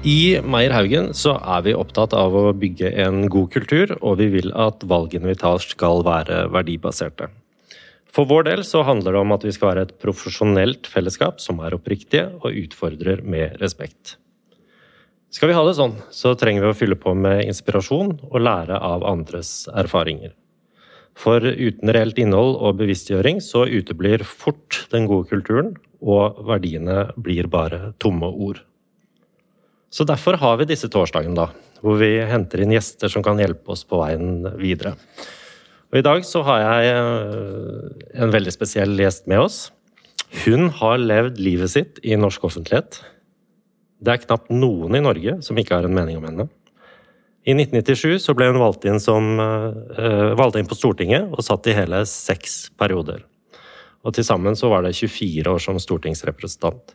I Meyer Haugen så er vi opptatt av å bygge en god kultur, og vi vil at valgene vi tar skal være verdibaserte. For vår del så handler det om at vi skal være et profesjonelt fellesskap som er oppriktige og utfordrer med respekt. Skal vi ha det sånn, så trenger vi å fylle på med inspirasjon og lære av andres erfaringer. For uten reelt innhold og bevisstgjøring så uteblir fort den gode kulturen, og verdiene blir bare tomme ord. Så derfor har vi disse torsdagene, da, hvor vi henter inn gjester som kan hjelpe oss på veien videre. Og I dag så har jeg eh, en veldig spesiell gjest med oss. Hun har levd livet sitt i norsk offentlighet. Det er knapt noen i Norge som ikke har en mening om henne. I 1997 så ble hun valgt inn, som, uh, valgt inn på Stortinget og satt i hele seks perioder. Og til sammen så var det 24 år som stortingsrepresentant.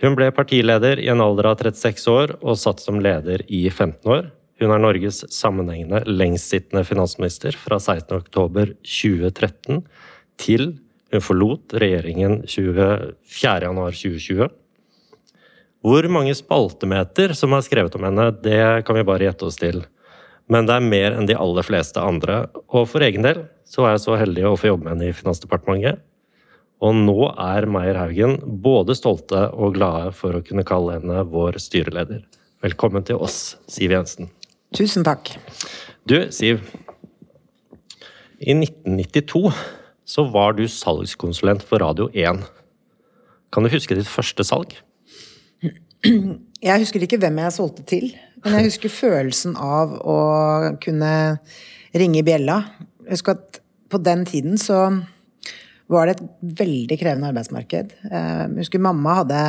Hun ble partileder i en alder av 36 år og satt som leder i 15 år. Hun er Norges sammenhengende lengstsittende finansminister fra 16.10.2013 til hun forlot regjeringen 24.1.2020. Hvor mange spaltemeter som er skrevet om henne, det kan vi bare gjette oss til. Men det er mer enn de aller fleste andre. Og for egen del så er jeg så heldig å få jobbe med henne i Finansdepartementet. Og nå er Meyer Haugen både stolte og glade for å kunne kalle henne vår styreleder. Velkommen til oss, Siv Jensen. Tusen takk. Du, Siv. I 1992 så var du salgskonsulent for Radio 1. Kan du huske ditt første salg? Jeg husker ikke hvem jeg solgte til, men jeg husker følelsen av å kunne ringe i bjella. Husker at på den tiden så var det et veldig krevende arbeidsmarked. Eh, jeg husker mamma hadde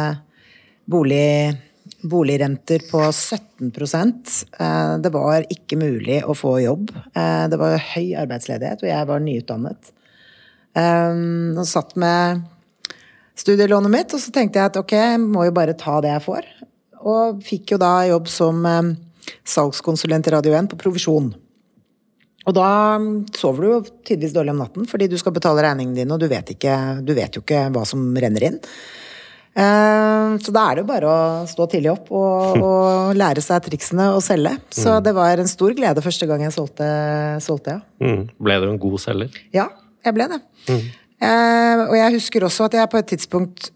bolig, boligrenter på 17 eh, Det var ikke mulig å få jobb. Eh, det var høy arbeidsledighet, og jeg var nyutdannet. Og satt med studielånet mitt, og så tenkte jeg at ok, jeg må jo bare ta det jeg får. Og fikk jo da jobb som salgskonsulent i Radio 1 på provisjon. Og da sover du jo tidvis dårlig om natten, fordi du skal betale regningene dine, og du vet, ikke, du vet jo ikke hva som renner inn. Eh, så da er det jo bare å stå tidlig opp og, og lære seg triksene og selge. Så mm. det var en stor glede første gang jeg solgte, solgte ja. Mm. Ble du en god selger? Ja, jeg ble det. Mm. Eh, og jeg husker også at jeg på et tidspunkt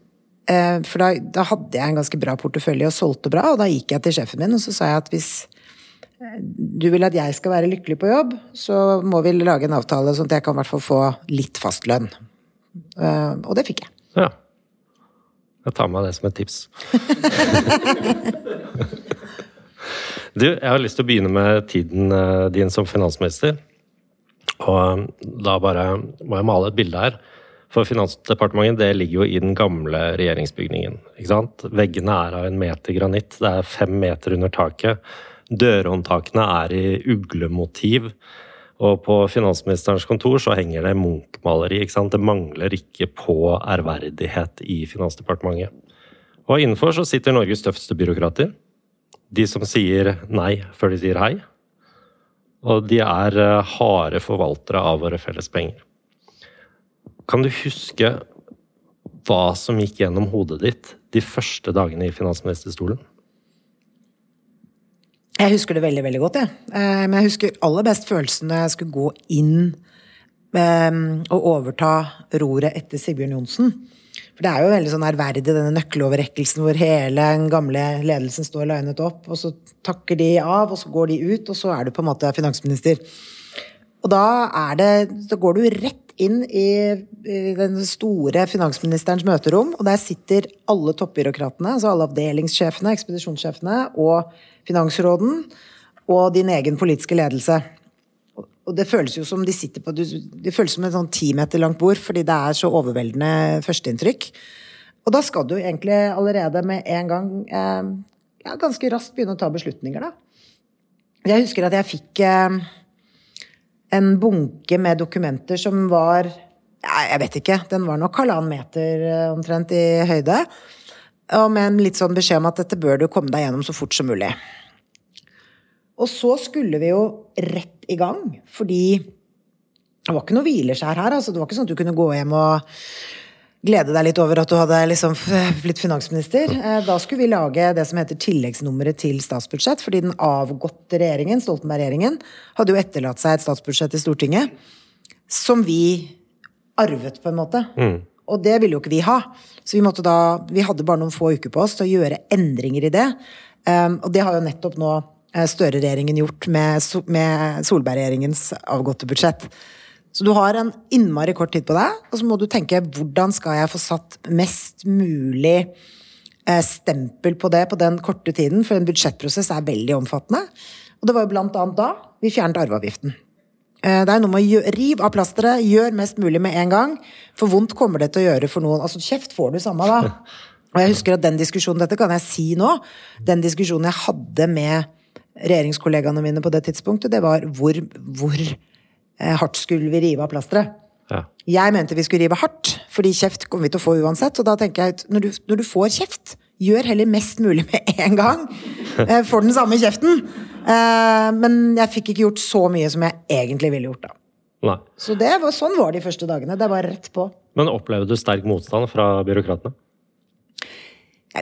eh, For da, da, hadde jeg en ganske bra portefølje og solgte bra, og da gikk jeg til sjefen min og så sa jeg at hvis du vil at jeg skal være lykkelig på jobb, så må vi lage en avtale sånn at jeg kan i hvert fall få litt fast lønn. Uh, og det fikk jeg. Ja. Jeg tar med det som et tips. du, jeg har lyst til å begynne med tiden eh, din som finansminister. Og eh, da bare må jeg male et bilde her. For Finansdepartementet det ligger jo i den gamle regjeringsbygningen. ikke sant? Veggene er av en meter granitt. Det er fem meter under taket. Dørhåndtakene er i uglemotiv. Og på finansministerens kontor så henger det Munch-maleri. Det mangler ikke på ærverdighet i Finansdepartementet. Og innenfor så sitter Norges tøffeste byråkrater. De som sier nei før de sier hei. Og de er eh, harde forvaltere av våre felles penger. Kan du huske hva som gikk gjennom hodet ditt de første dagene i finansministerstolen? Jeg husker det veldig veldig godt, jeg. Eh, men jeg husker aller best følelsen da jeg skulle gå inn ehm, og overta roret etter Sigbjørn Johnsen. For det er jo veldig sånn ærverdig, denne nøkkeloverrekkelsen hvor hele den gamle ledelsen står linet opp, og så takker de av, og så går de ut, og så er du på en måte finansminister. Og da det Da går du rett inn i, den store finansministerens møterom, og der sitter alle toppbyråkratene, altså alle avdelingssjefene, ekspedisjonssjefene og finansråden og din egen politiske ledelse. Og det føles jo som de sitter på Det føles som et sånn ti meter langt bord, fordi det er så overveldende førsteinntrykk. Og da skal du egentlig allerede med en gang eh, ja, ganske raskt begynne å ta beslutninger, da. Jeg husker at jeg fikk eh, en bunke med dokumenter som var Jeg vet ikke. Den var nok halvannen meter eh, omtrent i høyde. Og med en litt sånn beskjed om at dette bør du komme deg gjennom så fort som mulig. Og så skulle vi jo rett i gang, fordi det var ikke noe hvileskjær her. altså Det var ikke sånn at du kunne gå hjem og glede deg litt over at du hadde liksom blitt finansminister. Eh, da skulle vi lage det som heter tilleggsnummeret til statsbudsjett, fordi den avgåtte regjeringen, Stoltenberg-regjeringen, hadde jo etterlatt seg et statsbudsjett i Stortinget som vi arvet, på en måte. Mm. Og det ville jo ikke vi ha. Så vi måtte da Vi hadde bare noen få uker på oss til å gjøre endringer i det. Um, og det har jo nettopp nå eh, Støre-regjeringen gjort med, med Solberg-regjeringens avgåtte budsjett. Så du har en innmari kort tid på deg, og så må du tenke hvordan skal jeg få satt mest mulig eh, stempel på det på den korte tiden, for en budsjettprosess er veldig omfattende. Og det var jo blant annet da vi fjernet arveavgiften. Eh, det er noe med å rive av plasteret, gjør mest mulig med en gang. For vondt kommer det til å gjøre for noen. Altså, kjeft får du samme da. Og jeg husker at den diskusjonen, dette kan jeg si nå, den diskusjonen jeg hadde med regjeringskollegaene mine på det tidspunktet, det var hvor, hvor hardt skulle vi rive av plasteret. Ja. Jeg mente vi skulle rive hardt, fordi kjeft kommer vi til å få uansett. Og da tenker jeg at når du, når du får kjeft, gjør heller mest mulig med en gang. Får den samme kjeften. Eh, men jeg fikk ikke gjort så mye som jeg egentlig ville gjort, da. Nei. Så det var, sånn var de første dagene. Det var rett på. Men opplevde du sterk motstand fra byråkratene?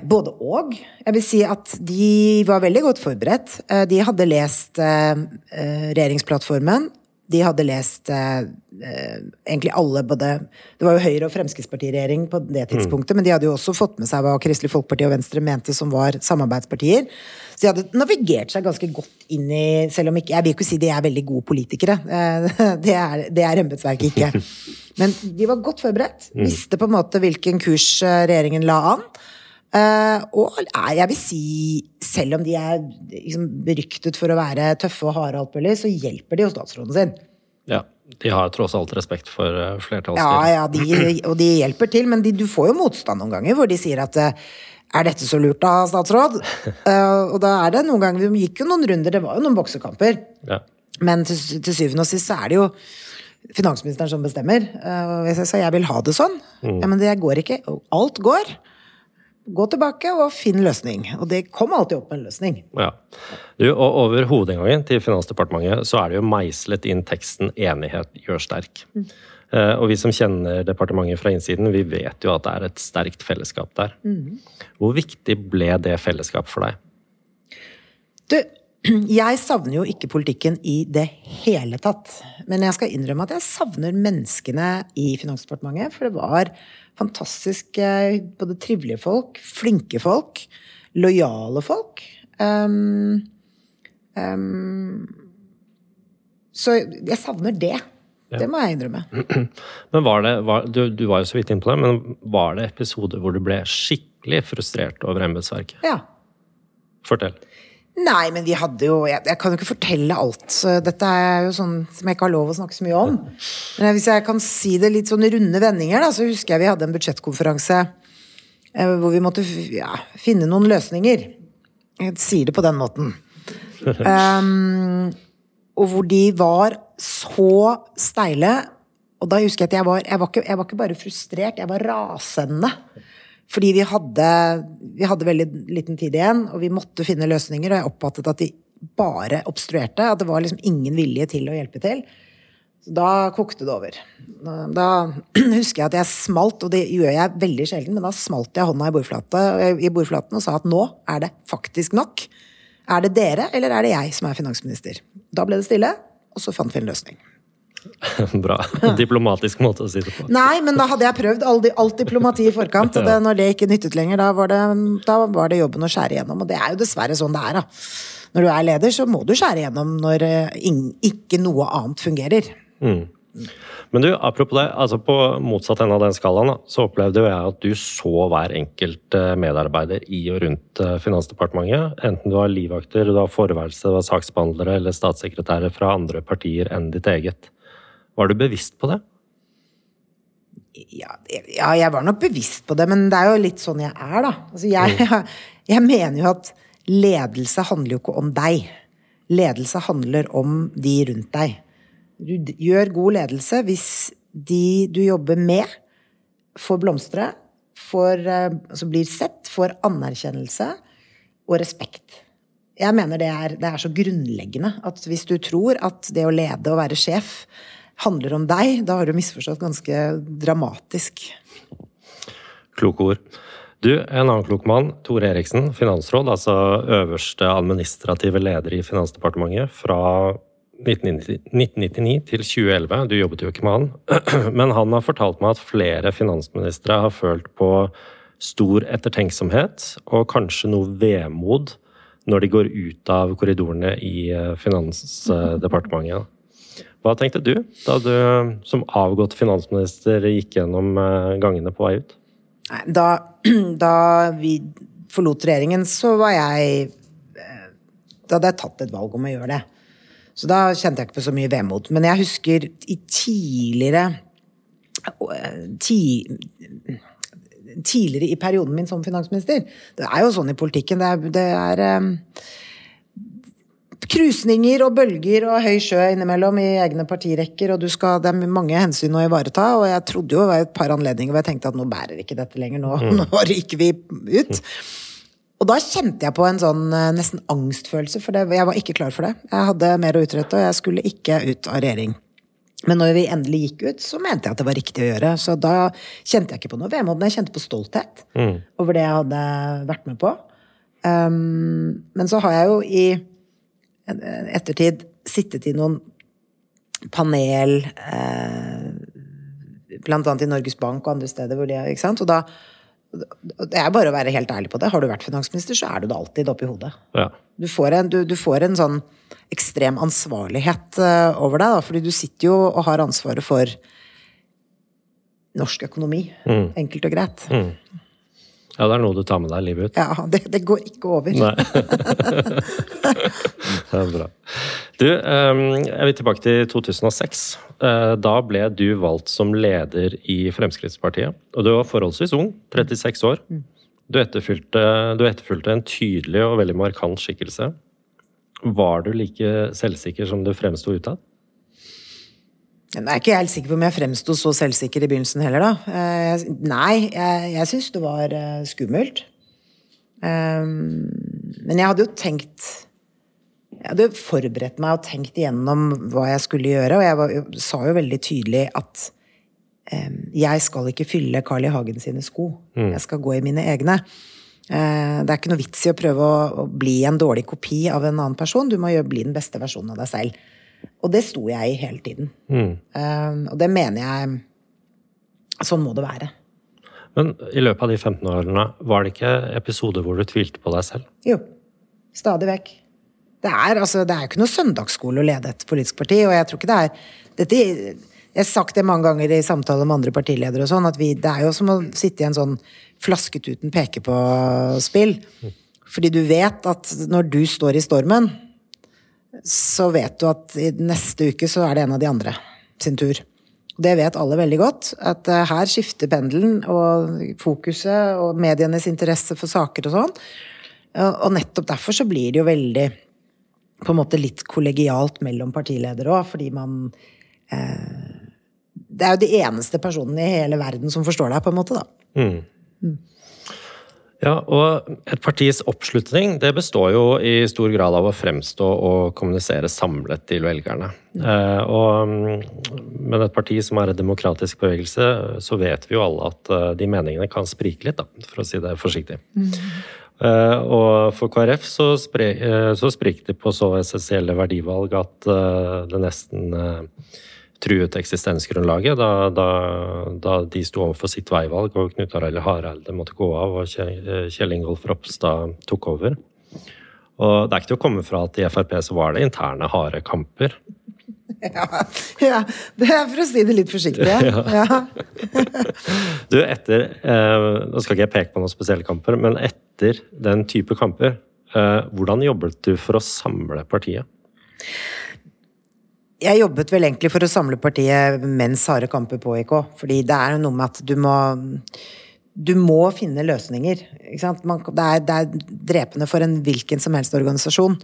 Både og. Jeg vil si at de var veldig godt forberedt. De hadde lest regjeringsplattformen de hadde lest eh, eh, egentlig alle både Det var jo Høyre- og Fremskrittspartiregjering på det tidspunktet, mm. men de hadde jo også fått med seg hva Kristelig Folkeparti og Venstre mente som var samarbeidspartier. Så de hadde navigert seg ganske godt inn i Selv om ikke Jeg vil ikke si de er veldig gode politikere. Eh, det er, det er embetsverket ikke. Men de var godt forberedt. Mm. Visste på en måte hvilken kurs eh, regjeringen la an. Uh, og jeg vil si, selv om de er liksom, beryktet for å være tøffe og harde, alt mulig, så hjelper de jo statsråden sin. Ja, de har tross alt respekt for uh, flertallsstyret. Ja, ja, de, og de hjelper til, men de, du får jo motstand noen ganger hvor de sier at uh, er dette så lurt da, statsråd? og da er det noen ganger Vi gikk jo noen runder, det var jo noen boksekamper. Ja. Men til, til, syvende og sist så er det jo finansministeren som bestemmer. jeg sa jeg vil ha det sånn, mm. ja, men det går ikke. Alt går gå tilbake og finn løsning. Og det kom alltid opp med en løsning. Ja. Du, og over hovedinngangen til Finansdepartementet så er det jo meislet inn teksten 'enighet gjør sterk'. Mm. Eh, og vi som kjenner departementet fra innsiden, vi vet jo at det er et sterkt fellesskap der. Mm. Hvor viktig ble det fellesskapet for deg? Du, jeg savner jo ikke politikken i det hele tatt. Men jeg skal innrømme at jeg savner menneskene i Finansdepartementet. For det var fantastiske, både trivelige folk, flinke folk, lojale folk. Um, um, så jeg savner det. Ja. Det må jeg innrømme. Men var det, var, du, du, var jo så vidt inne på det, men var det episoder hvor du ble skikkelig frustrert over embetsverket? Ja. Fortell. Nei, men vi hadde jo jeg, jeg, kan jo ikke fortelle alt. Dette er jo sånn som jeg ikke har lov å snakke så mye om. Men hvis jeg kan si det litt sånn runde vendinger, da, så husker jeg vi hadde en budsjettkonferanse eh, hvor vi måtte ja, finne noen løsninger. Jeg sier det på den måten. Um, og hvor de var så steile. Og da husker jeg at jeg var, jeg var, ikke, jeg var ikke bare frustrert, jeg var rasende. Fordi vi hadde, vi hadde veldig liten tid igjen, og vi måtte finne løsninger. Og jeg oppfattet at de bare obstruerte. At det var liksom ingen vilje til å hjelpe til. Så da kokte det over. Da husker jeg at jeg smalt, og det gjør jeg veldig sjelden, men da smalt jeg hånda i, bordflate, i bordflaten og sa at nå er det faktisk nok. Er det dere, eller er det jeg som er finansminister? Da ble det stille, og så fant vi en løsning. Bra. Diplomatisk måte å si det på. Nei, men da hadde jeg prøvd alt, alt diplomati i forkant. Og det, når det ikke nyttet lenger, da var, det, da var, det, jobben å skjære igjennom. Og det er jo dessverre sånn det er, da. Når du er leder, så må du skjære igjennom når eh, ikke noe annet fungerer. Mm. Men du, apropos det, altså på motsatt ende av den skalaen, så opplevde jo jeg at du så hver enkelt eh, medarbeider i og rundt eh, Finansdepartementet. Enten du var livvakter, du var forværelse, du var saksbehandlere eller statssekretærer fra andre partier enn ditt eget. Var du bevisst på det? Ja, ja, jeg var nok bevisst på det, men det er jo litt sånn jeg er, da. Altså, jeg, mm. jeg, mener jo at ledelse handler jo ikke om deg. Ledelse handler om de rundt deg. Du gjør god ledelse hvis de du jobber med, får blomstre, får, eh, altså blir sett, får anerkjennelse og respekt. Jeg mener det er, det er så grunnleggende at hvis du tror at det å lede og være sjef handler om deg, da har du misforstått ganske dramatisk. Kloke ord. Du, en annen klok mann, Tore Eriksen, finansråd, altså øverste administrative leder i Finansdepartementet fra 1999 til 2011. Du jobbet jo ikke med han, men han har fortalt meg at flere finansministre har følt på stor ettertenksomhet og kanskje noe vemod når de går ut av korridorene i eh, Finansdepartementet. Hva tenkte du da du som avgått finansminister gikk gjennom eh, gangene på vei ut? Da, da vi forlot regjeringen, så var jeg eh, Da hadde jeg tatt et valg om å gjøre det. Så da kjente jeg ikke på så mye vemod. Men jeg husker i tidligere ti, Tidligere i perioden min som finansminister Det er jo sånn i politikken. Det er, det er um, krusninger og bølger og høy sjø innimellom i egne partirekker, og skal, det er mange hensyn å ivareta. Og jeg trodde jo det var et par anledninger hvor jeg tenkte at nå bærer ikke dette lenger, nå, mm. nå ryker vi ut. Og da kjente jeg på en sånn eh, nesten angstfølelse, for det, jeg var ikke klar for det. Jeg hadde mer å utrette, og jeg skulle ikke ut av regjering. Men når vi endelig gikk ut, så mente jeg at det var riktig å gjøre. Så da kjente jeg ikke på noe vemod, men jeg kjente på stolthet mm. over det jeg hadde vært med på. Um, men så har jeg jo i ettertid sittet i noen panel, eh, blant annet i Norges Bank og andre steder hvor de er, ikke sant. Og da det er bare å være helt ærlig på det. Har du vært finansminister, så er du det alltid oppi hodet. Ja. Du, får en, du, du, får en, sånn ekstrem ansvarlighet uh, over deg, da, fordi du sitter jo og har ansvaret for norsk økonomi. Mm. Enkelt og greit. Mm. Ja, det er noe du tar med deg livet ut. Ja, det, det går ikke over. Det er bra. Du, ehm, jeg vil tilbake til 2006. Eh, da ble du valgt som leder i Fremskrittspartiet. Og du var forholdsvis ung, 36 år. Mm. Du etterfulgte, du etterfulgte en tydelig og veldig markant skikkelse. Var du like selvsikker som du fremsto utad? Jeg er ikke helt sikker på om jeg fremsto så selvsikker i begynnelsen heller, da. Eh, nei, jeg, jeg syns det var eh, skummelt. Um, men jeg hadde jo tenkt Jeg hadde forberedt meg og tenkt igjennom hva jeg skulle gjøre, og jeg var, sa jo veldig tydelig at um, jeg skal ikke fylle Carl I. Hagen sine sko. Mm. Jeg skal gå i mine egne. Uh, det er ikke noe vits i å prøve å, å, bli en dårlig kopi av en annen person. Du må bli den beste versjonen av deg selv. Og det sto jeg i hele tiden. Mm. Um, og det mener jeg Sånn må det være. Men i løpet av de 15 årene, var det ikke episoder hvor du tvilte på deg selv? Jo. Stadig vekk. Det er, altså, det er jo ikke noe søndagsskole å lede et politisk parti, og jeg tror ikke det er dette, Jeg har sagt det mange ganger i samtaler med andre partiledere og sånn, at vi, det er jo som å sitte i en sånn flasket uten peke på-spill. Mm. Fordi du vet at når du står i stormen, så vet du at i neste uke så er det en av de andre sin tur. Det vet alle veldig godt, at eh, her skifter pendelen og fokuset og medienes interesse for saker og sånn. Og nettopp derfor så blir det jo veldig på en måte litt kollegialt mellom partiledere òg, fordi man eh, Det er jo de eneste personene i hele verden som forstår deg, på en måte, da. Mm. Mm. Ja, og et partis oppslutning det består jo i stor grad av å fremstå og kommunisere samlet til velgerne. Eh, og med et parti som er en demokratisk bevegelse, så vet vi jo alle at eh, de meningene kan sprike litt, da, for å si det forsiktig. Mm. Eh, og for KrF så, spre, eh, så spriker de på så essensielle verdivalg at eh, det nesten eh, truet eksistensgrunnlaget da, da, da, de sto overfor sitt veivalg og Knut Arild Hareide måtte gå av og Kjell Ingolf Ropstad tok over. Og det er ikke til å komme fra at i Frp så var det interne, harde kamper. Ja, ja, det er for å si det litt forsiktig. Ja. ja. du, etter eh, Nå skal ikke jeg peke på noen spesielle kamper, men etter den type kamper, eh, hvordan jobbet du for å samle partiet? Jeg jobbet vel egentlig for å samle partiet mens harde kamper pågikk òg. Fordi det er noe med at du må Du må finne løsninger. Man, det, er, det, er, drepende for en hvilken som helst organisasjon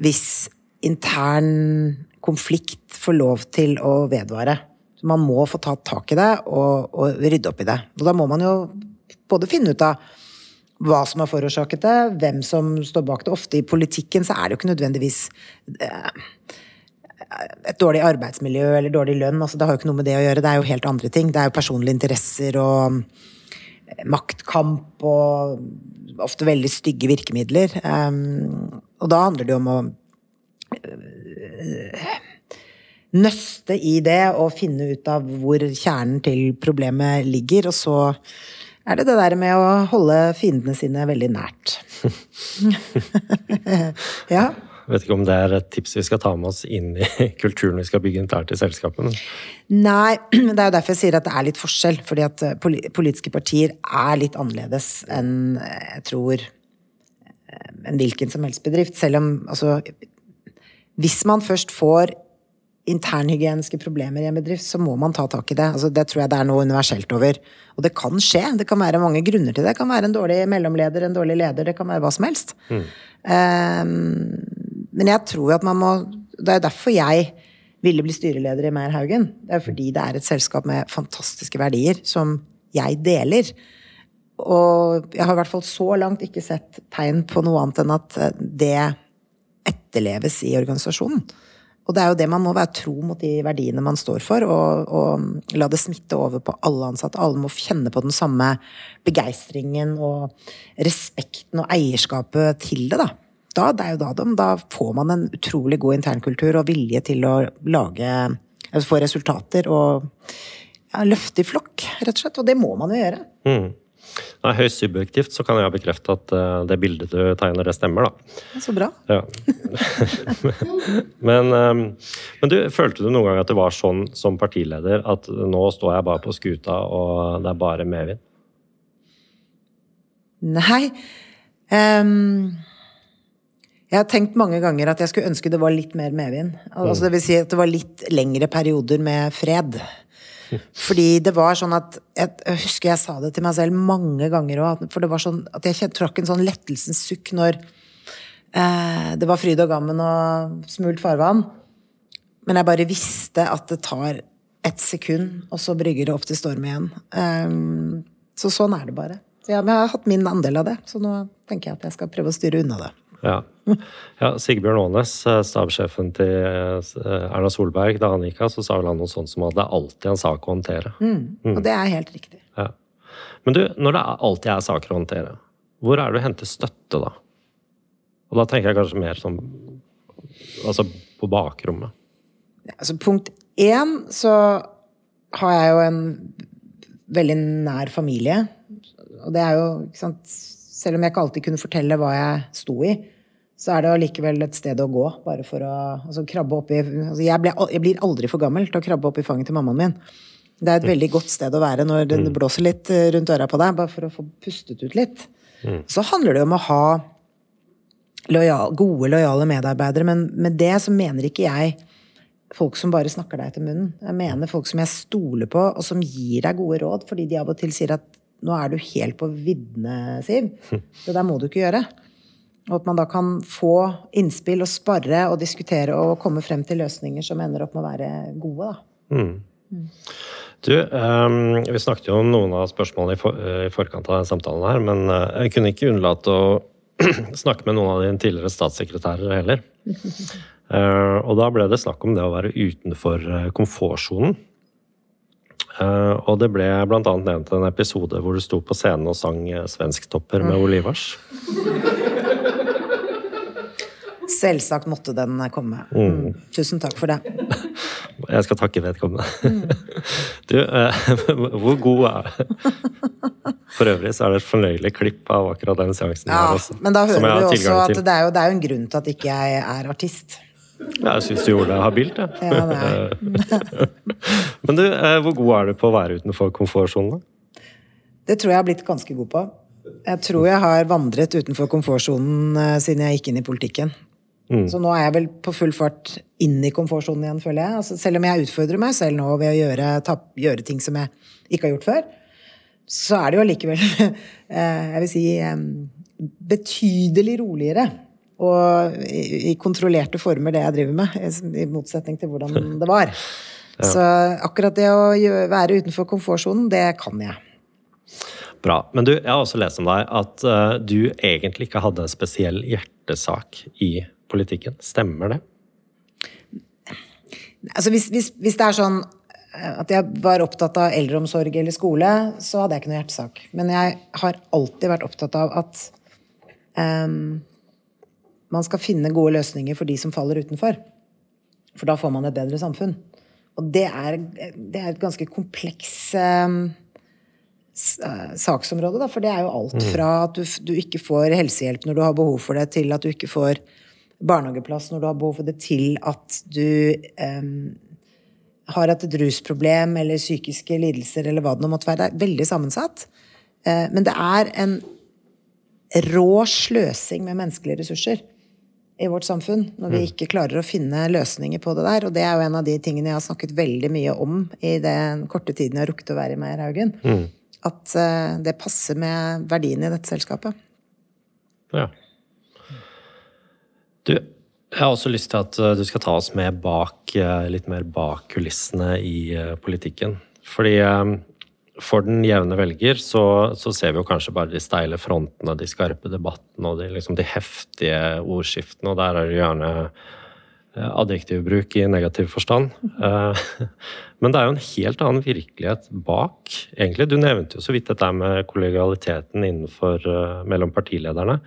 hvis intern konflikt får lov til å vedvare. Så man må få tatt tak i det og, og rydde opp i det. Og da må man jo både finne ut av hva som har forårsaket det, hvem som står bak det. Ofte i politikken så er det jo ikke nødvendigvis eh, et dårlig arbeidsmiljø eller dårlig lønn. Altså, det har jo ikke noe med det å gjøre. Det er jo helt andre ting. Det er jo personlige interesser og maktkamp og ofte veldig stygge virkemidler. Um, og da handler det jo om å uh, nøste i det og finne ut av hvor kjernen til problemet ligger, og så er det det der med å holde fiendene sine veldig nært. ja. Vet ikke om det er et tips vi skal ta med oss inn i kulturen vi skal bygge internt i selskapene. Nei, det er jo derfor jeg sier at det er litt forskjell. Fordi at eh, politiske partier er litt annerledes enn eh, jeg tror eh, en hvilken som helst bedrift. Selv om altså Hvis man først får internhygieniske problemer i en bedrift, så må man ta tak i det. Altså, det tror jeg det er noe universelt over. Og det kan skje. Det kan være mange grunner til det. Det kan være en dårlig mellomleder, en dårlig leder, det kan være hva som helst. Mm. Um, men jeg tror at man må Det er derfor jeg ville bli styreleder i Meierhaugen. Det er fordi det er et selskap med fantastiske verdier som jeg deler. Og jeg har i hvert fall så langt ikke sett tegn på noe annet enn at det etterleves i organisasjonen. Og det er jo det man må være tro mot de verdiene man står for, og, og la det smitte over på alle ansatte. Alle må kjenne på den samme begeistringen og respekten og eierskapet til det, da da, det er jo da, da får man en utrolig god internkultur og vilje til å lage altså Få resultater og ja, løfte i flokk, rett og slett. Og det må man jo gjøre. Mm. Nei, Høyst subjektivt så kan jeg bekrefte at uh, det bildet du tegner, det stemmer, da. Så bra. Ja. men, um, men, du, følte du noen gang at det var sånn som partileder at nå står jeg bare på skuta, og det er bare medvind? Nei. Um jeg har tenkt mange ganger at jeg skulle ønske det var litt mer medvind. Altså, det vil si at det var litt lengre perioder med fred. Fordi det var sånn at Jeg husker jeg sa det til meg selv mange ganger òg, for det var sånn at jeg trakk en sånn lettelsens sukk når eh, det var fryd og gammen og smult farvann. Men jeg bare visste at det tar ett sekund, og så brygger det opp til storm igjen. Um, så sånn er det bare. Så jeg, jeg har hatt min andel av det, så nå tenker jeg at jeg skal prøve å styre unna det. Ja. ja Sigbjørn Aanes, eh, stabssjefen til eh, Erna Solberg, da han gikk av, så sa vel han noe sånt som at det er alltid en sak å håndtere. Mm. Mm. Og det er helt riktig. Ja. Men du, når det alltid er saker å håndtere, hvor er det du henter støtte da? Og da tenker jeg kanskje mer sånn Altså på bakrommet. Altså punkt én så har jeg jo en veldig nær familie. Og det er jo, ikke sant Selv om jeg ikke alltid kunne fortelle hva jeg sto i, så er det allikevel et sted å gå. Bare for å altså, krabbe opp i altså, jeg, ble, jeg, blir aldri for gammel til å krabbe opp i fanget til mammaen min. Det er et veldig godt sted å være når det mm. blåser litt eh, rundt øra på deg, bare for å få pustet ut litt. Mm. Så handler det om å ha lojal, gode, lojale medarbeidere, men med det så mener ikke jeg folk som bare snakker deg etter munnen. Jeg mener folk som jeg stoler på, og som gir deg gode råd, fordi de av og til sier at nå er du helt på viddene, Siv. Det der må du ikke gjøre. Og at man da kan få innspill og sparre og diskutere og komme frem til løsninger som ender opp med å være gode. Da. Mm. Mm. Du, um, vi snakket jo om noen av spørsmålene i, for, i forkant av denne samtalen her, men uh, jeg kunne ikke unnlate å snakke med noen av dine tidligere statssekretærer heller. Uh, og da ble det snakk om det å være utenfor komfortsonen. Uh, og det ble bl.a. nevnt en episode hvor du sto på scenen og sang Svensktopper med Olivars. Selvsagt måtte den komme. Mm. Tusen takk for det. Jeg skal takke vedkommende. Mm. Du, eh, hvor god er For øvrig så er det et fornøyelig klipp av akkurat den seansen. Ja, men da hører du også at det er, jo, det er jo en grunn til at ikke jeg er artist. Ja, jeg syns du gjorde det habilt, jeg. Ja, det er. men du, eh, hvor god er du på å være utenfor komfortsonen? Det tror jeg har blitt ganske god på. Jeg tror jeg har vandret utenfor komfortsonen eh, siden jeg gikk inn i politikken. Mm. Så nå er jeg vel på full fart inn i komfortsonen igjen, føler jeg. Altså, selv om jeg utfordrer meg selv nå ved å gjøre, ta, gjøre, ting som jeg ikke har gjort før, så er det jo allikevel, eh, jeg vil si, betydelig roligere. Og i, kontrollerte former, det jeg driver med. I motsetning til hvordan det var. ja. Så akkurat det å være utenfor komfortsonen, det kan jeg. Bra. Men du, jeg har også lest om deg at uh, du egentlig ikke hadde en spesiell hjertesak i politikken. Stemmer det? Altså hvis, hvis, hvis det er sånn at jeg var opptatt av eldreomsorg eller skole, så hadde jeg ikke noe hjertesak. Men jeg har alltid vært opptatt av at um, man skal finne gode løsninger for de som faller utenfor. For da får man et bedre samfunn. Og det er, det er et ganske kompleks um, saksområde, da. For det er jo alt mm. fra at du, du, ikke får helsehjelp når du har behov for det, til at du ikke får barnehageplass når du har behov for det, til at du um, har hatt et rusproblem eller psykiske lidelser eller hva det nå måtte være. Det er veldig sammensatt. Uh, men det er en rå sløsing med menneskelige ressurser i vårt samfunn når vi mm. ikke klarer å finne løsninger på det der. Og det er jo en av de tingene jeg har snakket veldig mye om i den korte tiden jeg har rukket å være i Meierhaugen. Mm. At uh, det passer med verdiene i dette selskapet. Ja. Du, jeg har også lyst til at eh, du skal ta oss med bak, eh, litt mer bak kulissene i politikken. Fordi for den jevne velger så, så, ser vi jo kanskje bare de steile frontene, de skarpe debattene og de, liksom de heftige ordskiftene, og der er det gjerne eh, adjektivbruk i negativ forstand. Eh, men det er jo en helt annen virkelighet bak, egentlig. Du nevnte jo så vidt dette med kollegialiteten innenfor, eh, mellom partilederne.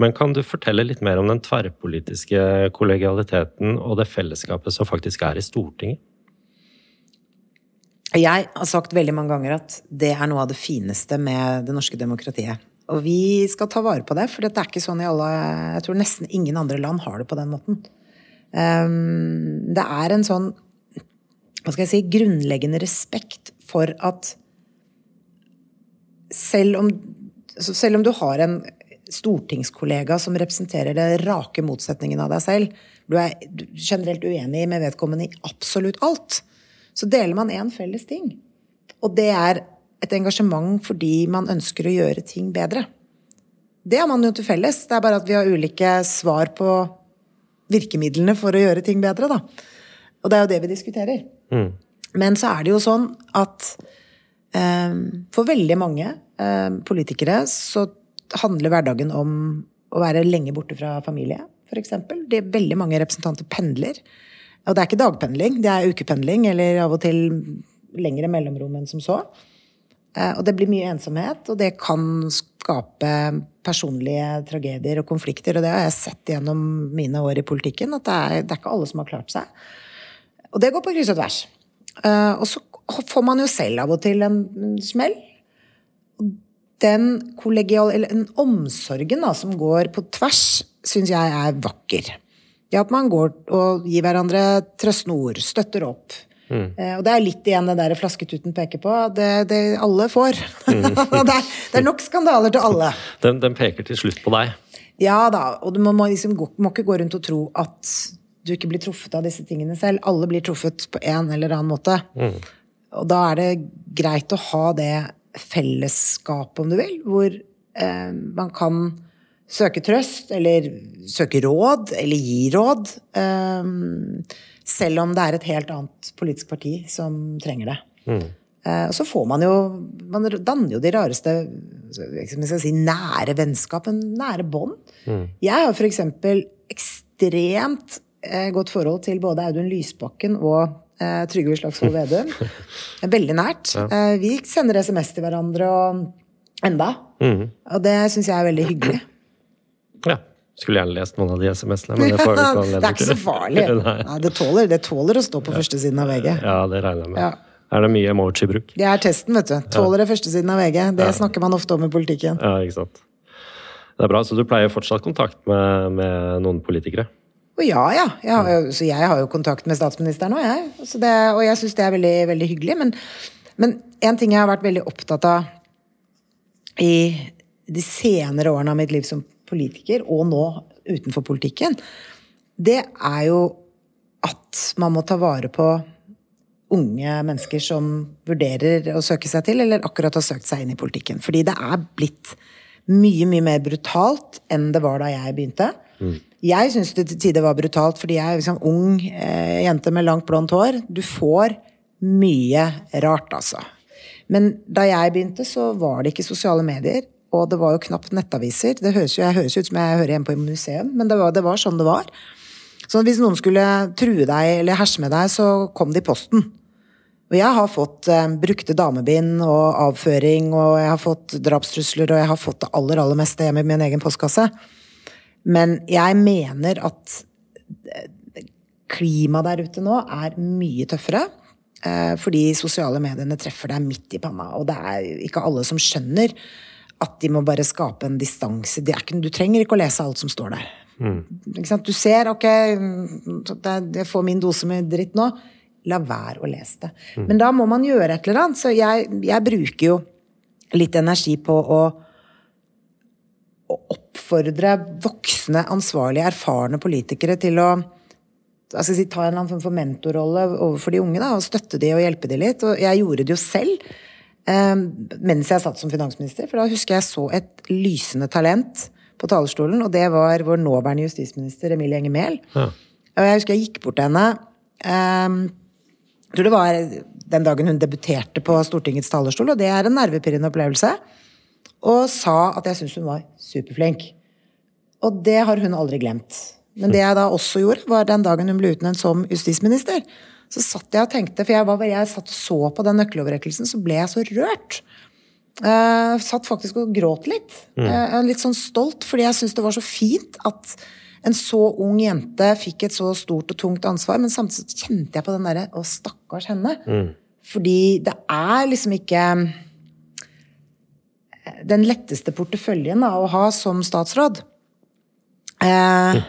Men kan du fortelle litt mer om den tverrpolitiske kollegialiteten og det fellesskapet som faktisk er i Stortinget? Jeg har sagt veldig mange ganger at det er noe av det fineste med det norske demokratiet. Og vi skal ta vare på det, for det er ikke sånn i alle Jeg tror nesten ingen andre land har det på den måten. Ehm, det er en sånn hva skal jeg si grunnleggende respekt for at selv om, altså selv om du har en stortingskollega som representerer det rake motsetningen av deg selv, du er generelt uenig med vedkommende i absolutt alt, så deler man én felles ting. Og det er et engasjement fordi man ønsker å gjøre ting bedre. Det har man jo til felles. Det er bare at vi har ulike svar på virkemidlene for å gjøre ting bedre, da. Og det er jo det vi diskuterer. Mm. Men så er det jo sånn at um, for veldig mange um, politikere så handler hverdagen om å være lenge borte fra familie, f.eks. Veldig mange representanter pendler. Og det er ikke dagpendling, det er ukependling, eller av og til lengre mellomrom enn som så. Eh, og det blir mye ensomhet, og det kan skape personlige tragedier og konflikter. Og det har jeg sett gjennom mine år i politikken, at det er, det er ikke alle som har klart seg. Og det går på kryss og tvers. Eh, og så får man jo selv av og til en smell. Den kollegial, eller den omsorgen da, som går på tvers, syns jeg er vakker. Det at man går og gir hverandre trøstende ord, støtter opp. Mm. Eh, og det er litt igjen det der flasketuten peker på. Det, det alle får. Mm. det, er, det, er, nok skandaler til alle. Den, den, peker til slutt på deg? Ja da. Og du må, må, liksom, må, ikke gå rundt og tro at du ikke blir truffet av disse tingene selv. Alle blir truffet på en eller annen måte. Mm. Og da er det greit å ha det fellesskapet, om du vil, hvor eh, man kan søke trøst, eller søke råd, eller gi råd. Eh, selv om det er et helt annet politisk parti som trenger det. Mm. Eh, og så får man jo Man danner jo de rareste si, nære vennskap, nære bånd. Mm. Jeg har f.eks. ekstremt uh, godt forhold til både Audun Lysbakken og uh, Trygve Slagsvold Vedum. Veldig nært. Ja. vi sender SMS til hverandre og enda. Mm. Og det syns jeg er veldig hyggelig. Ja. Skulle gjerne lest noen av de SMS-ene, men det får vi ikke Det er ikke så farlig. Nei, det, tåler, det, tåler, å stå på ja. førstesiden av VG. Ja, det regner jeg med. Ja. Er det mye emoji-bruk? Det er testen, vet du. Tåler det førstesiden av VG. Det snakker man ofte om i politikken. Ja, ikke sant. Det er bra. Så du pleier fortsatt kontakt med, med noen politikere? Og ja, ja. Jeg har, jo, så jeg har jo kontakt med statsministeren òg, jeg. Det, og jeg syns det er veldig, veldig hyggelig. Men, men en ting jeg har vært veldig opptatt av i de senere årene av mitt liv som politiker, og nå utenfor politikken, det er jo at man må ta vare på unge mennesker som vurderer å søke seg til, eller akkurat har søkt seg inn i politikken. Fordi det er blitt mye, mye mer brutalt enn det var da jeg begynte. Mm. Jeg syns det til tider var brutalt, fordi jeg er liksom ung eh, jente med langt, blondt hår. Du får mye rart, altså. Men da jeg begynte, så var det ikke sosiale medier og det var jo knapt nettaviser. Det høres jo, jeg høres ut som jeg hører hjemme på museum, men det var, det var, sånn det var. Så hvis noen skulle true deg eller herse med deg, så kom det i posten. Og jeg har fått eh, brukte damebind og avføring, og jeg har fått drapstrusler, og jeg har fått det aller, aller meste hjemme i min egen postkasse. Men jeg mener at eh, klimaet der ute nå er mye tøffere. Eh, fordi sosiale mediene treffer deg midt i panna, og det er ikke alle som skjønner at de må bare skape en distanse. Du trenger ikke å lese alt som står der. Mm. Du ser ok, jeg får min dose med dritt nå. La være å lese det. Mm. Men da må man gjøre et eller annet. Så jeg, jeg bruker jo litt energi på å, å oppfordre voksne, ansvarlige, erfarne politikere til å si, ta en eller annen form for mentorrolle overfor de unge. Da, og Støtte de og hjelpe de litt. Og jeg gjorde det jo selv eh, mens jeg satt som finansminister. For da husker jeg så et lysende talent på talerstolen, og det var vår nåværende justisminister Emilie Enger Mehl. Ja. Og jeg husker jeg gikk bort til henne. Um, jeg tror det var den dagen hun debuterte på Stortingets talerstol, og det er en nervepirrende opplevelse. Og sa at jeg syntes hun var superflink. Og det har hun aldri glemt. Men det jeg da også gjorde, var den dagen hun ble utnevnt som justisminister. Så satt jeg og tenkte, for jeg, var, jeg satt og så på den nøkkeloverrekkelsen, så ble jeg så rørt. Uh, satt faktisk og gråt litt. Mm. Uh, litt sånn stolt, fordi jeg syns det var så fint at en så ung jente fikk et så stort og tungt ansvar. Men samtidig kjente jeg på den derre Å, stakkars henne. Mm. Fordi det er liksom ikke den letteste porteføljen da, å ha som statsråd. Eh,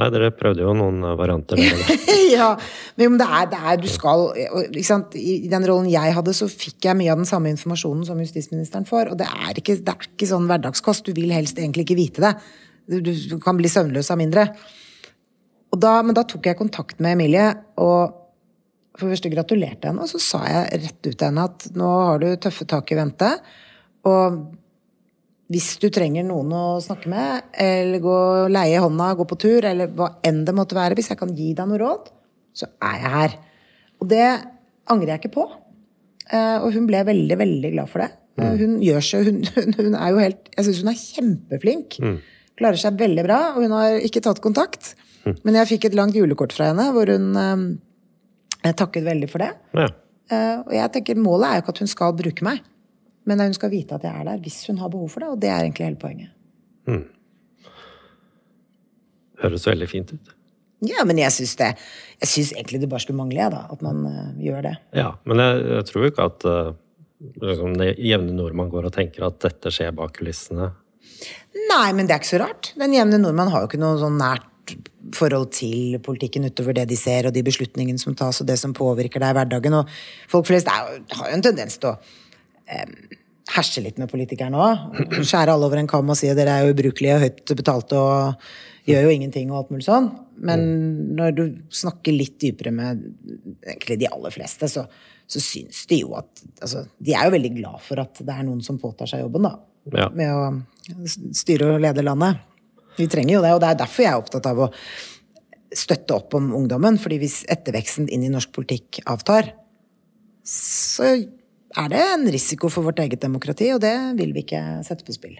Nei, dere prøvde jo noen varianter. ja, men det er, det er du skal I den rollen jeg hadde, så fikk jeg mye av den samme informasjonen som justisministeren får. Og det er ikke, det er ikke sånn hverdagskost. Du vil helst egentlig ikke vite det. Du, du kan bli søvnløs av mindre. Da, men da tok jeg kontakt med Emilie, og for det første gratulerte henne. Og så sa jeg rett ut til henne at nå har du tøffe tak i vente. Og hvis du trenger noen å snakke med, eller gå leie hånda, gå på tur, eller hva enn det måtte være, hvis jeg kan gi deg noe råd, så er jeg her. Og det angrer jeg ikke på. Eh, og hun ble veldig, veldig glad for det. Eh, mm. Hun gjør seg hun, hun, er jo helt Jeg syns hun er kjempeflink. Mm. Klarer seg veldig bra, og hun har ikke tatt kontakt. Mm. Men jeg fikk et langt julekort fra henne hvor hun eh, takket veldig for det. Ja. Eh, og jeg tenker målet er jo ikke at hun skal bruke meg. Men hun skal vite at jeg er der hvis hun har behov for det, og det er egentlig hele poenget. Mm. Høres veldig fint ut. Ja, men jeg syns det Jeg syns egentlig det bare skulle mangle, da, at man uh, gjør det. Ja, men jeg, jeg tror ikke at uh, liksom, det jevne nordmann går og tenker at dette skjer bak kulissene. Nei, men det er ikke så rart. Den jevne nordmann har jo ikke noe sånn nært forhold til politikken utover det de ser, og de beslutningene som tas, og det som påvirker deg i hverdagen. Og folk flest er, har jo en tendens til å um, herse litt med politikerne òg. Skjære alle over en kam og si at dere er jo ubrukelige og høyt betalte og gjør jo ingenting og alt mulig sånn. Men når du snakker litt dypere med egentlig de aller fleste, så, så syns de jo at altså, De er jo veldig glad for at det er noen som påtar seg jobben, da. Ja. Med å styre og lede landet. Vi trenger jo det, og det er derfor jeg er opptatt av å støtte opp om ungdommen. fordi hvis etterveksten inn i norsk politikk avtar, så er det en risiko for vårt eget demokrati, og det vil vi ikke sette på spill.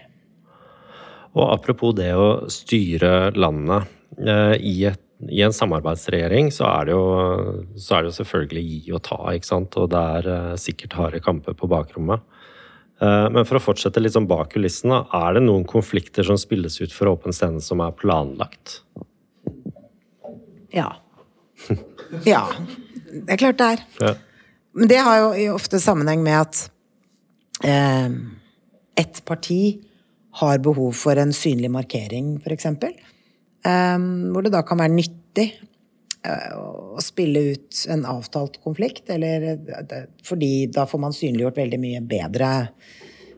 Og apropos det å styre landet. Eh, I, et, I, en samarbeidsregjering så er, det jo, så er det jo selvfølgelig gi og ta, ikke sant. Og det er eh, sikkert harde kamper på bakrommet. Eh, men for å fortsette litt sånn bak kulissene, er det noen konflikter som spilles ut for åpen scene som er planlagt? Ja. Ja. Det er klart det er. Ja. Men det har jo ofte sammenheng med at eh, ett parti har behov for en synlig markering, f.eks. Eh, hvor det da kan være nyttig eh, å spille ut en avtalt konflikt, eller eh, fordi da får man synliggjort veldig mye bedre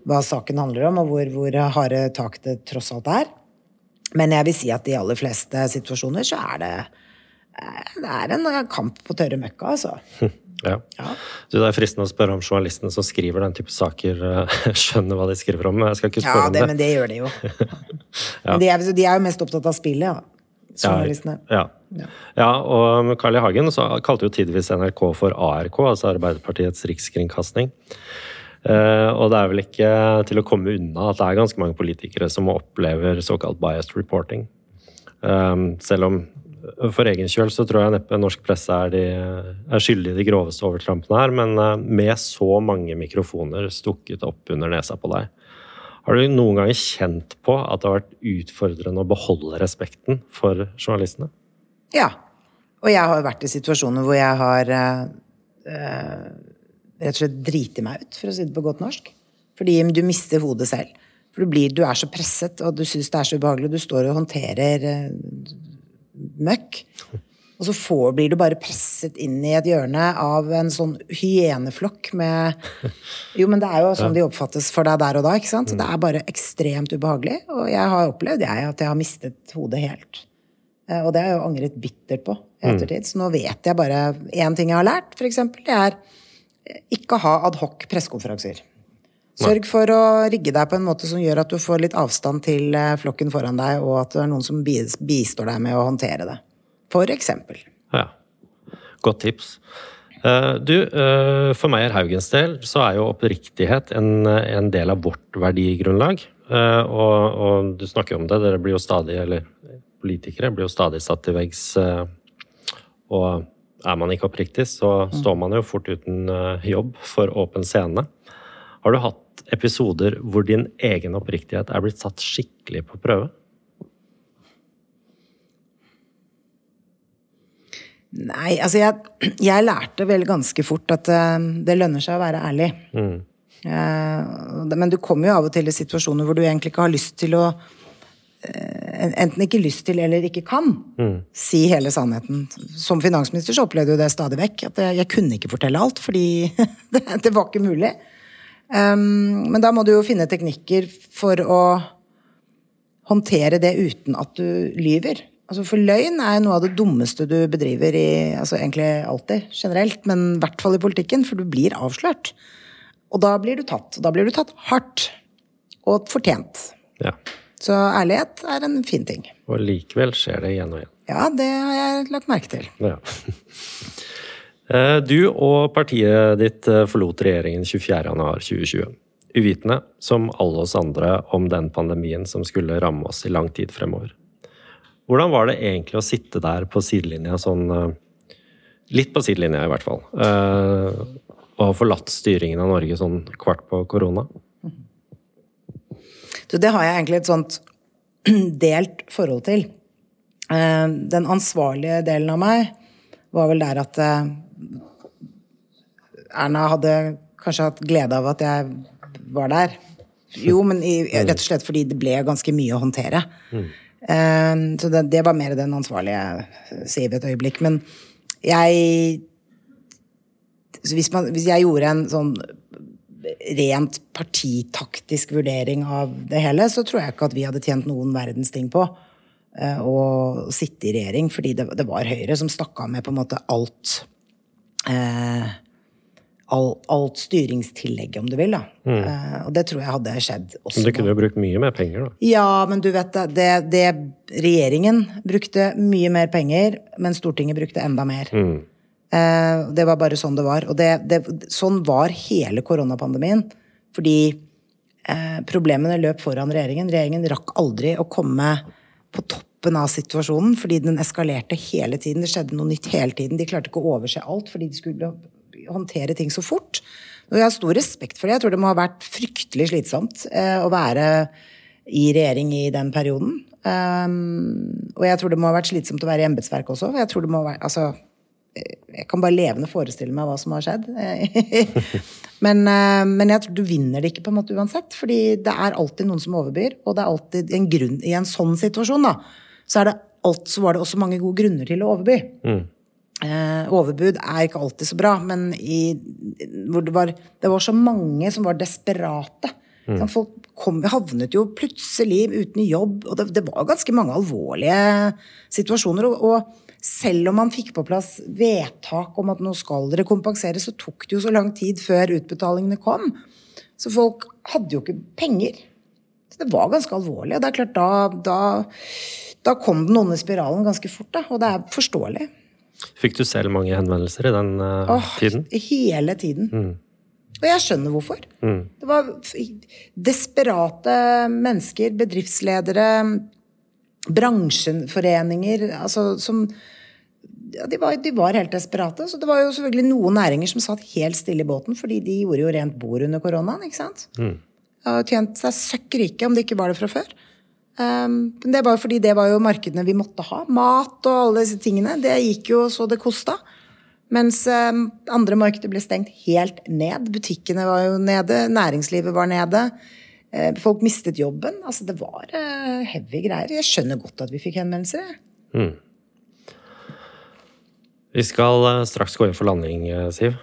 hva saken handler om, og hvor, hvor harde tak det tross alt er. Men jeg vil si at i aller fleste situasjoner så er det, eh, det er en kamp på tørre møkka, altså. Ja. ja. Du, det er fristende å spørre om journalistene som skriver den type saker, eh, skjønner hva de skriver om. Jeg skal ikke spørre ja, det, om det. Men det gjør de jo. ja. de, er, de, er, jo mest opptatt av spillet, ja. Journalistene. Ja, ja. ja og Carl I. Hagen kalte jo tidvis NRK for ARK, altså Arbeiderpartiets rikskringkasting. Uh, og det er vel ikke til å komme unna at det er ganske mange politikere som opplever såkalt biased reporting. Um, selv om for egen kjøl så tror jeg neppe norsk presse er, de, er skyldig i de groveste overtrampene her, men eh, med så mange mikrofoner stukket opp under nesa på deg, har du noen ganger kjent på at det har vært utfordrende å beholde respekten for journalistene? Ja. Og jeg har vært i situasjoner hvor jeg har uh, rett og slett driti meg ut, for å si det på godt norsk. Fordi du mister hodet selv. For du, blir, du er så presset, og du syns det er så ubehagelig. Du står og håndterer uh, møkk. Og så får, blir du bare presset inn i et hjørne av en sånn hyeneflokk med Jo, men det er jo sånn de oppfattes for deg der og da, ikke sant? Så det er bare ekstremt ubehagelig. Og jeg har opplevd, jeg, at jeg har mistet hodet helt. Eh, og det har jeg jo angret bittert på i mm. ettertid. Så nå vet jeg bare én ting jeg har lært, eksempel. Det er ikke ha adhoc pressekonferanser. Sørg for å rigge deg på en måte som gjør at du får litt avstand til eh, flokken foran deg, og at det er noen som bistår deg med å håndtere det. For eksempel. Ja. Godt tips. Eh, du, eh, for Meyer Haugens del så er jo oppriktighet en, en del av vårt verdigrunnlag. Og, og, du snakker om det, dere blir jo stadig, eller politikere blir jo stadig satt til veggs. Og er man ikke oppriktig, så står man jo fort uten jobb for åpen scene. Har du hatt episoder hvor din egen oppriktighet er blitt satt skikkelig på prøve? Nei, altså jeg, jeg lærte vel ganske fort at uh, det lønner seg å være ærlig. Mm. Uh, men du kommer jo av og til i situasjoner hvor du egentlig ikke har lyst til å uh, Enten ikke lyst til eller ikke kan mm. si hele sannheten. Som finansminister så opplevde jeg det stadig vekk. At jeg, jeg kunne ikke fortelle alt, fordi det, det var ikke mulig. Um, men da må du jo finne teknikker for å håndtere det uten at du lyver. Altså For løgn er noe av det dummeste du bedriver i altså egentlig alltid, generelt, men i hvert fall i politikken, for du blir avslørt. Og da blir du tatt. Og da blir du tatt hardt. Og fortjent. Ja. Så ærlighet er en fin ting. Og likevel skjer det igjen og igjen. Ja, det har jeg lagt merke til. Ja. Eh, du og partiet ditt eh, forlot regjeringen 24.1.2020. Uvitende, som alle oss andre, om den pandemien som skulle ramme oss i lang tid fremover. Hvordan var det egentlig å sitte der på sidelinja sånn eh, Litt på sidelinja, i hvert fall. Og ha forlatt styringen av Norge sånn kvart på korona? Du, det har jeg egentlig et sånt delt forhold til. Den ansvarlige delen av meg var vel der at Erna hadde kanskje hatt glede av at jeg var der. Jo, men i, rett og slett fordi det ble ganske mye å håndtere. Mm. Um, så det, det, var mer den ansvarlige Siv et øyeblikk. Men jeg hvis, man, hvis, jeg gjorde en sånn rent partitaktisk vurdering av det hele, så tror jeg ikke at vi hadde tjent noen verdens ting på uh, å sitte i regjering, fordi det, det var Høyre som stakk av med på en måte alt. Uh, all, alt styringstillegget, om du vil. da. Mm. Uh, og det tror jeg hadde skjedd også. Men du kunne jo brukt mye mer penger, da. Ja, men du vet det, det, Regjeringen brukte mye mer penger, men Stortinget brukte enda mer. Mm. Uh, det var bare sånn det var. Og det, sånn var hele koronapandemien. Fordi uh, problemene løp foran regjeringen. Regjeringen rakk aldri å komme på toppen av situasjonen, fordi den eskalerte hele tiden. Det skjedde noe nytt hele tiden. De klarte ikke å overse alt, fordi de skulle håndtere ting så fort. Og jeg har stor respekt for det. Jeg tror det må ha vært fryktelig slitsomt eh, å være i regjering i den perioden. Um, og jeg tror det må ha vært slitsomt å være i embetsverket også. Jeg tror det må være, altså, jeg kan bare levende forestille meg hva som har skjedd. men, uh, men, jeg tror du vinner det ikke på en måte uansett. Fordi det er alltid noen som overbyr, og det er alltid en grunn I en sånn situasjon, da, så, er det alt, så var det også mange gode grunner til å overby. Mm. Eh, overbud er ikke alltid så bra, men i, hvor det, var, det var så mange som var desperate. Mm. Folk kom, havnet jo plutselig uten jobb, og det, det var ganske mange alvorlige situasjoner. Og, og, selv om man fikk på plass vedtak om at nå skal dere kompensere, så tok det jo så lang tid før utbetalingene kom. Så folk hadde jo ikke penger. Så det var ganske alvorlig. Og det er klart, da, da, da kom den onde spiralen ganske fort, da. Og det er forståelig. Fikk du selv mange henvendelser i den uh, Åh, tiden? Hele tiden. Mm. Og jeg skjønner hvorfor. Mm. Det var desperate mennesker, bedriftsledere, bransjeforeninger altså, som ja, de, var, de var helt desperate. Så det var jo selvfølgelig noen næringer som satt helt stille i båten, fordi de gjorde jo rent bord under koronaen. ikke sant? Mm. Og tjent seg søkk rike om det ikke var det fra før. Um, men det var jo fordi det var jo markedene vi måtte ha. Mat og alle disse tingene. Det gikk jo så det kosta. Mens um, andre markeder ble stengt helt ned. Butikkene var jo nede, næringslivet var nede. Uh, folk mistet jobben. Altså, det var uh, heavy greier. Jeg skjønner godt at vi fikk henvendelser. Mm. Vi skal uh, straks gå inn for landing, Siv.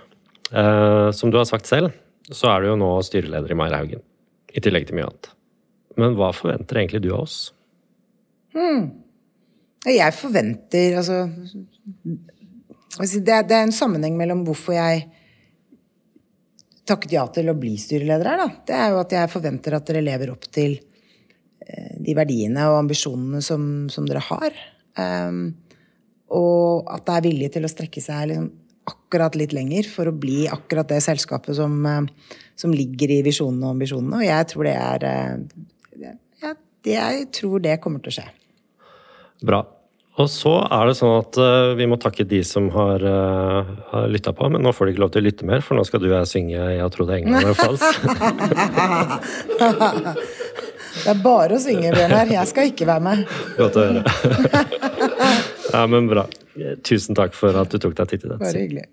som du har sagt selv, så er du jo nå styreleder i Meyer Haugen. I tillegg til mye annet. Men hva forventer egentlig du av oss? Hmm. Jeg forventer altså det, det er en sammenheng mellom hvorfor jeg takket ja til å bli styreleder her. Da. Det er jo at jeg forventer at dere lever opp til eh, de verdiene og ambisjonene som, som dere har. Um, og at det er vilje til å strekke seg liksom akkurat litt lenger for å bli akkurat det selskapet som, uh, som ligger i visjonene og ambisjonene. Og jeg tror det er uh, ja, Jeg tror det kommer til å skje. Bra. Og så er det sånn at uh, vi må takke de som har, uh, har lytta på, men nå får de ikke lov til å lytte mer, for nå skal du og jeg synge 'Jeg trodde England var falsk'. det er bare å synge, Bjørnar. Jeg skal ikke være med. Godt å høre. ja, men bra. Tusen takk for at du tok deg tid til dette. Bare hyggelig.